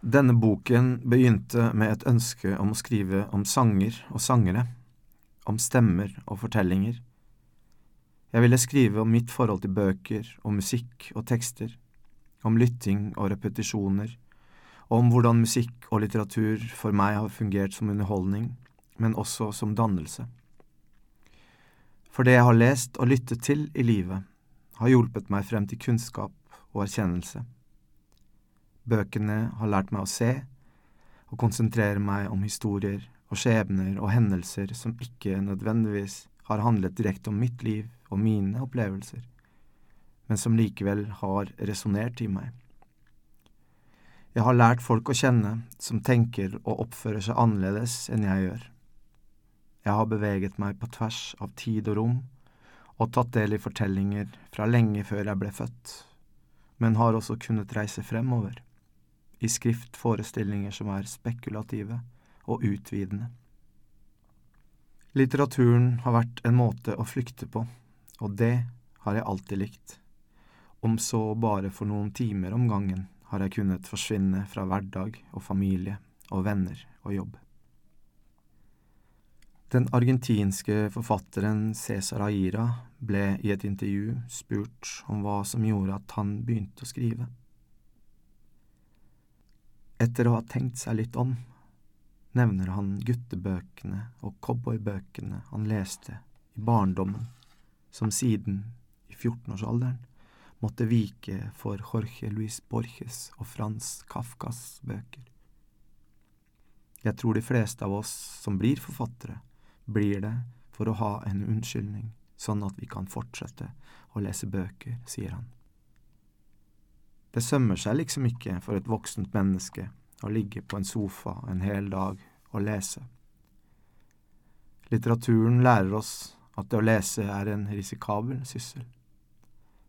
Denne boken begynte med et ønske om å skrive om sanger og sangere, om stemmer og fortellinger. Jeg ville skrive om mitt forhold til bøker og musikk og tekster, om lytting og repetisjoner, om hvordan musikk og litteratur for meg har fungert som underholdning, men også som dannelse. For det jeg har lest og lyttet til i livet, har hjulpet meg frem til kunnskap og erkjennelse. Bøkene har lært meg å se og konsentrere meg om historier og skjebner og hendelser som ikke nødvendigvis har handlet direkte om mitt liv og mine opplevelser, men som likevel har resonnert i meg. Jeg har lært folk å kjenne som tenker og oppfører seg annerledes enn jeg gjør. Jeg har beveget meg på tvers av tid og rom, og tatt del i fortellinger fra lenge før jeg ble født, men har også kunnet reise fremover i skriftforestillinger som er spekulative og utvidende. Litteraturen har vært en måte å flykte på, og det har jeg alltid likt. Om så bare for noen timer om gangen har jeg kunnet forsvinne fra hverdag og familie og venner og jobb. Den argentinske forfatteren Cesar Aira ble i et intervju spurt om hva som gjorde at han begynte å skrive. Etter å ha tenkt seg litt om, nevner han guttebøkene og cowboybøkene han leste i barndommen, som siden, i 14-årsalderen, måtte vike for Jorge Luis Borges og Frans Kafkas bøker. Jeg tror de fleste av oss som blir forfattere, blir det for å ha en unnskyldning, sånn at vi kan fortsette å lese bøker, sier han. Det sømmer seg liksom ikke for et voksent menneske å ligge på en sofa en hel dag og lese. Litteraturen lærer oss at det å lese er en risikabel syssel.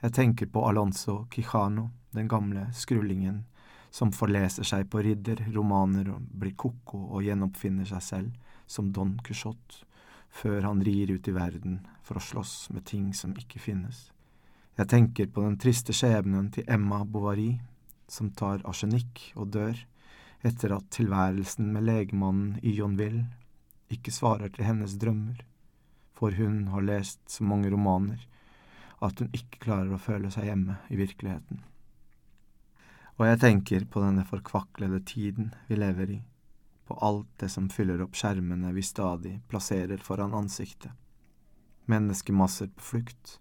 Jeg tenker på Alonso Quijano, den gamle skrullingen som forleser seg på ridderromaner og blir koko og gjenoppfinner seg selv som Don Quijote, før han rir ut i verden for å slåss med ting som ikke finnes. Jeg tenker på den triste skjebnen til Emma Bovary, som tar arsenikk og dør, etter at tilværelsen med legemannen i Jonville ikke svarer til hennes drømmer, for hun har lest så mange romaner at hun ikke klarer å føle seg hjemme i virkeligheten. Og jeg tenker på denne forkvaklede tiden vi lever i, på alt det som fyller opp skjermene vi stadig plasserer foran ansiktet. Menneskemasser på flukt,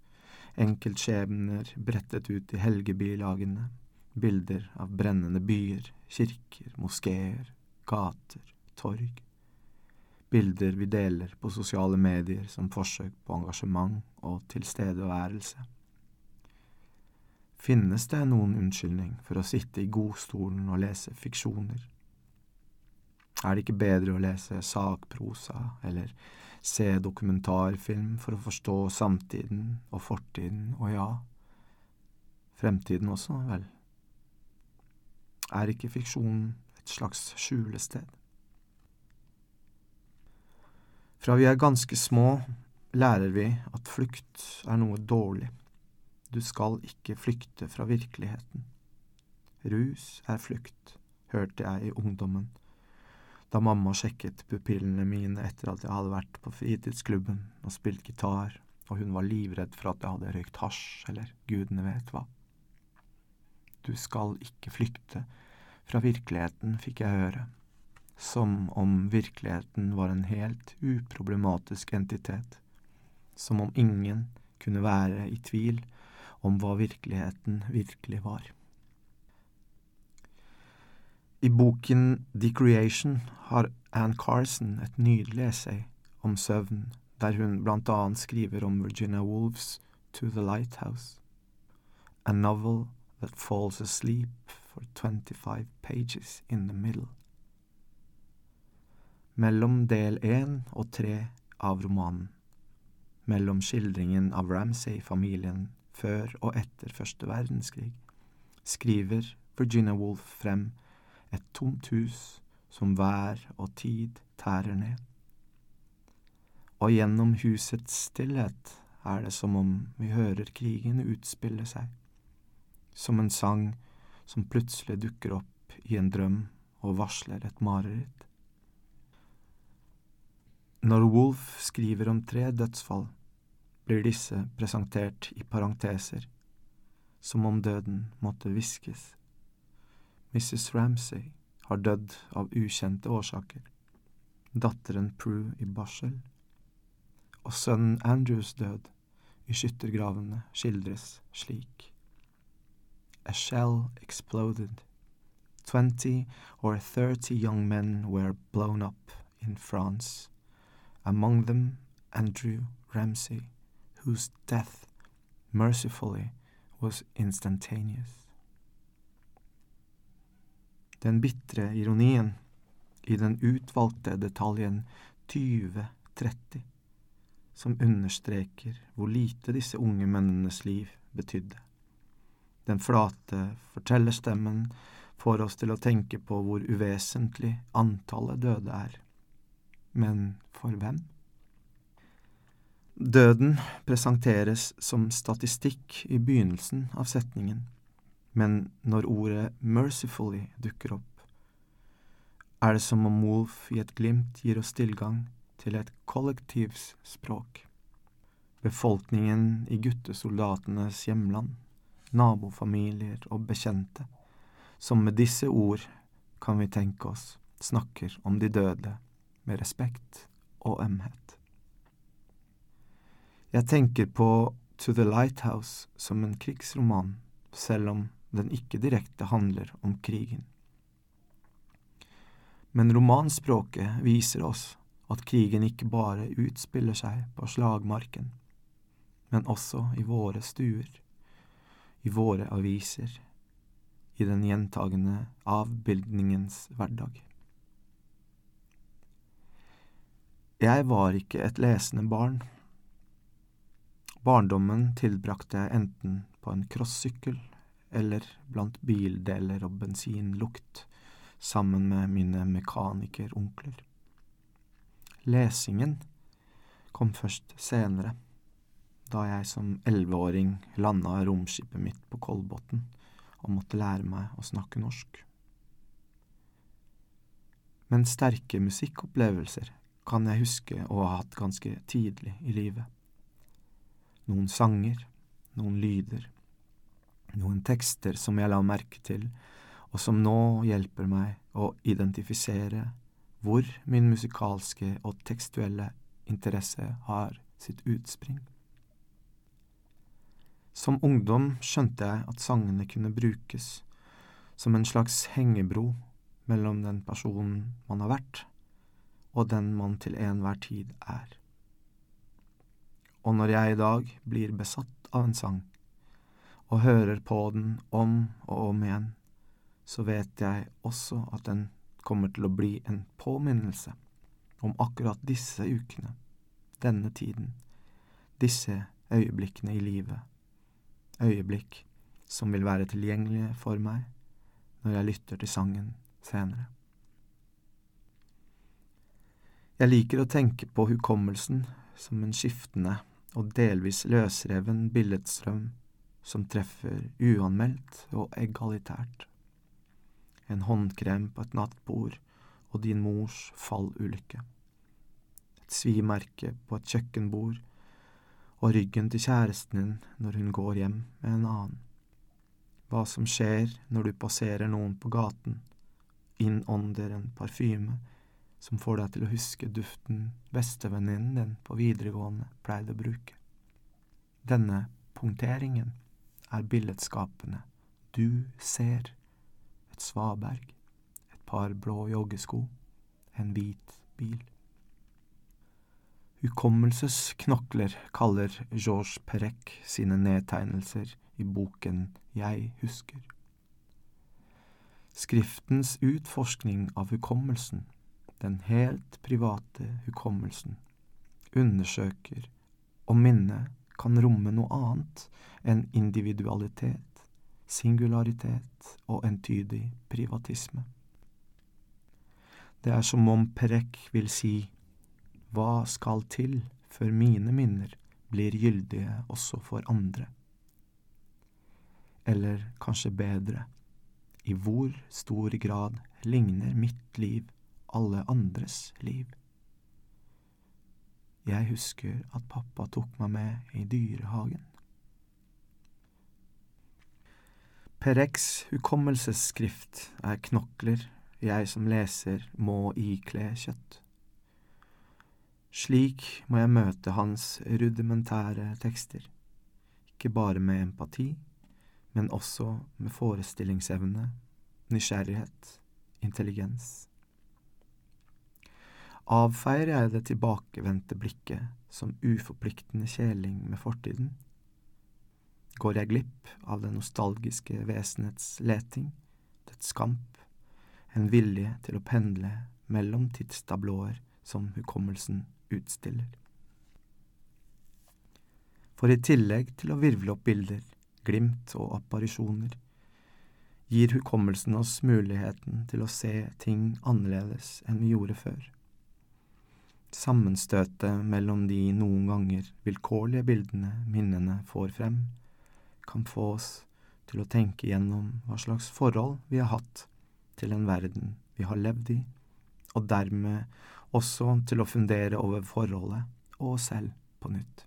enkeltskjebner brettet ut i helgebilagene, bilder av brennende byer, kirker, moskeer, gater, torg. Bilder vi deler på sosiale medier som forsøk på engasjement og tilstedeværelse. Finnes det noen unnskyldning for å sitte i godstolen og lese fiksjoner? Er det ikke bedre å lese sakprosa eller se dokumentarfilm for å forstå samtiden og fortiden og ja, fremtiden også, vel? Er ikke fiksjon et slags skjulested? Fra vi er ganske små, lærer vi at flukt er noe dårlig. Du skal ikke flykte fra virkeligheten. Rus er flukt, hørte jeg i ungdommen, da mamma sjekket pupillene mine etter at jeg hadde vært på fritidsklubben og spilt gitar, og hun var livredd for at jeg hadde røykt hasj eller gudene vet hva. Du skal ikke flykte fra virkeligheten, fikk jeg høre, som om virkeligheten var en helt uproblematisk entitet, som om ingen kunne være i tvil om hva virkeligheten virkelig var. I boken The Creation har Anne Carson et nydelig essay om søvn, der hun blant annet skriver om Virginia Woolfs To the Lighthouse, a novel that falls asleep for 25 pages in the middle. Mellom del én og tre av romanen, mellom skildringen av Ramsay-familien før og etter første verdenskrig, skriver Virginia Woolf frem et tomt hus som vær og tid tærer ned. Og gjennom husets stillhet er det som om vi hører krigen utspille seg som en sang som plutselig dukker opp i en drøm og varsler et mareritt. Når Wolf skriver om tre dødsfall, blir disse presentert i parenteser, som om døden måtte hviskes. Mrs. Ramsay har dødd av ukjente årsaker, datteren Prue i barsel, og sønnen Andrews død i skyttergravene skildres slik. A shell exploded. Twenty or thirty young men were blown up in France, among them Andrew Ramsay, whose death, mercifully, was instantaneous. Den bitre ironien i den utvalgte detaljen 2030 som understreker hvor lite disse unge mennenes liv betydde. Den flate fortellerstemmen får oss til å tenke på hvor uvesentlig antallet døde er. Men for hvem? Døden presenteres som statistikk i begynnelsen av setningen, men når ordet mercifully dukker opp, er det som om Wolf i et glimt gir oss tilgang til et kollektivspråk. Befolkningen i guttesoldatenes hjemland, nabofamilier og bekjente, som med disse ord, kan vi tenke oss, snakker om de døde med respekt og ømhet. Jeg tenker på To the Lighthouse som en krigsroman, selv om den ikke direkte handler om krigen. Men romanspråket viser oss at krigen ikke bare utspiller seg på slagmarken, men også i våre stuer, i våre aviser, i den gjentagende avbildningens hverdag. Jeg var ikke et lesende barn. Barndommen tilbrakte jeg enten på en crossykkel eller blant bildeler og bensinlukt sammen med mine mekanikeronkler. Lesingen kom først senere, da jeg som elleveåring landa romskipet mitt på Kolbotn og måtte lære meg å snakke norsk. Men sterke musikkopplevelser kan jeg huske å ha hatt ganske tidlig i livet. Noen sanger, noen lyder, noen tekster som jeg la merke til, og som nå hjelper meg å identifisere hvor min musikalske og tekstuelle interesse har sitt utspring. Som ungdom skjønte jeg at sangene kunne brukes som en slags hengebro mellom den personen man har vært, og den man til enhver tid er. Og når jeg i dag blir besatt av en sang, og hører på den om og om igjen, så vet jeg også at den kommer til å bli en påminnelse om akkurat disse ukene, denne tiden, disse øyeblikkene i livet, øyeblikk som vil være tilgjengelige for meg når jeg lytter til sangen senere. Jeg liker å tenke på hukommelsen som en skiftende og delvis løsreven billedstrøm som treffer uanmeldt og egalitært en håndkrem på et nattbord og din mors fallulykke. Et svimerke på et kjøkkenbord og ryggen til kjæresten din når hun går hjem med en annen. Hva som skjer når du passerer noen på gaten, innånder en parfyme som får deg til å huske duften bestevenninnen din på videregående pleide å bruke. Denne punkteringen er billedskapende. Du ser et svaberg, et par blå joggesko, en hvit bil. Hukommelsesknokler kaller Georges Perec sine nedtegnelser i boken Jeg husker. Skriftens utforskning av hukommelsen, den helt private hukommelsen, undersøker om minnet kan romme noe annet enn individualitet singularitet og entydig privatisme. Det er som om Perek vil si hva skal til før mine minner blir gyldige også for andre? Eller kanskje bedre, i hvor stor grad ligner mitt liv alle andres liv. Jeg husker at pappa tok meg med i dyrehagen. Pereks hukommelsesskrift er knokler jeg som leser må ikle kjøtt. Slik må jeg møte hans rudimentære tekster, ikke bare med empati, men også med forestillingsevne, nysgjerrighet, intelligens. Avfeier jeg det tilbakevendte blikket som uforpliktende kjeling med fortiden? Går jeg glipp av det nostalgiske vesenets leting, dets kamp, en vilje til å pendle mellom tidstablåer som hukommelsen utstiller. For i tillegg til å virvle opp bilder, glimt og apparisjoner, gir hukommelsen oss muligheten til å se ting annerledes enn vi gjorde før. Sammenstøtet mellom de noen ganger vilkårlige bildene minnene får frem, kan få oss til å tenke gjennom hva slags forhold vi har hatt til en verden vi har levd i, og dermed også til å fundere over forholdet og oss selv på nytt.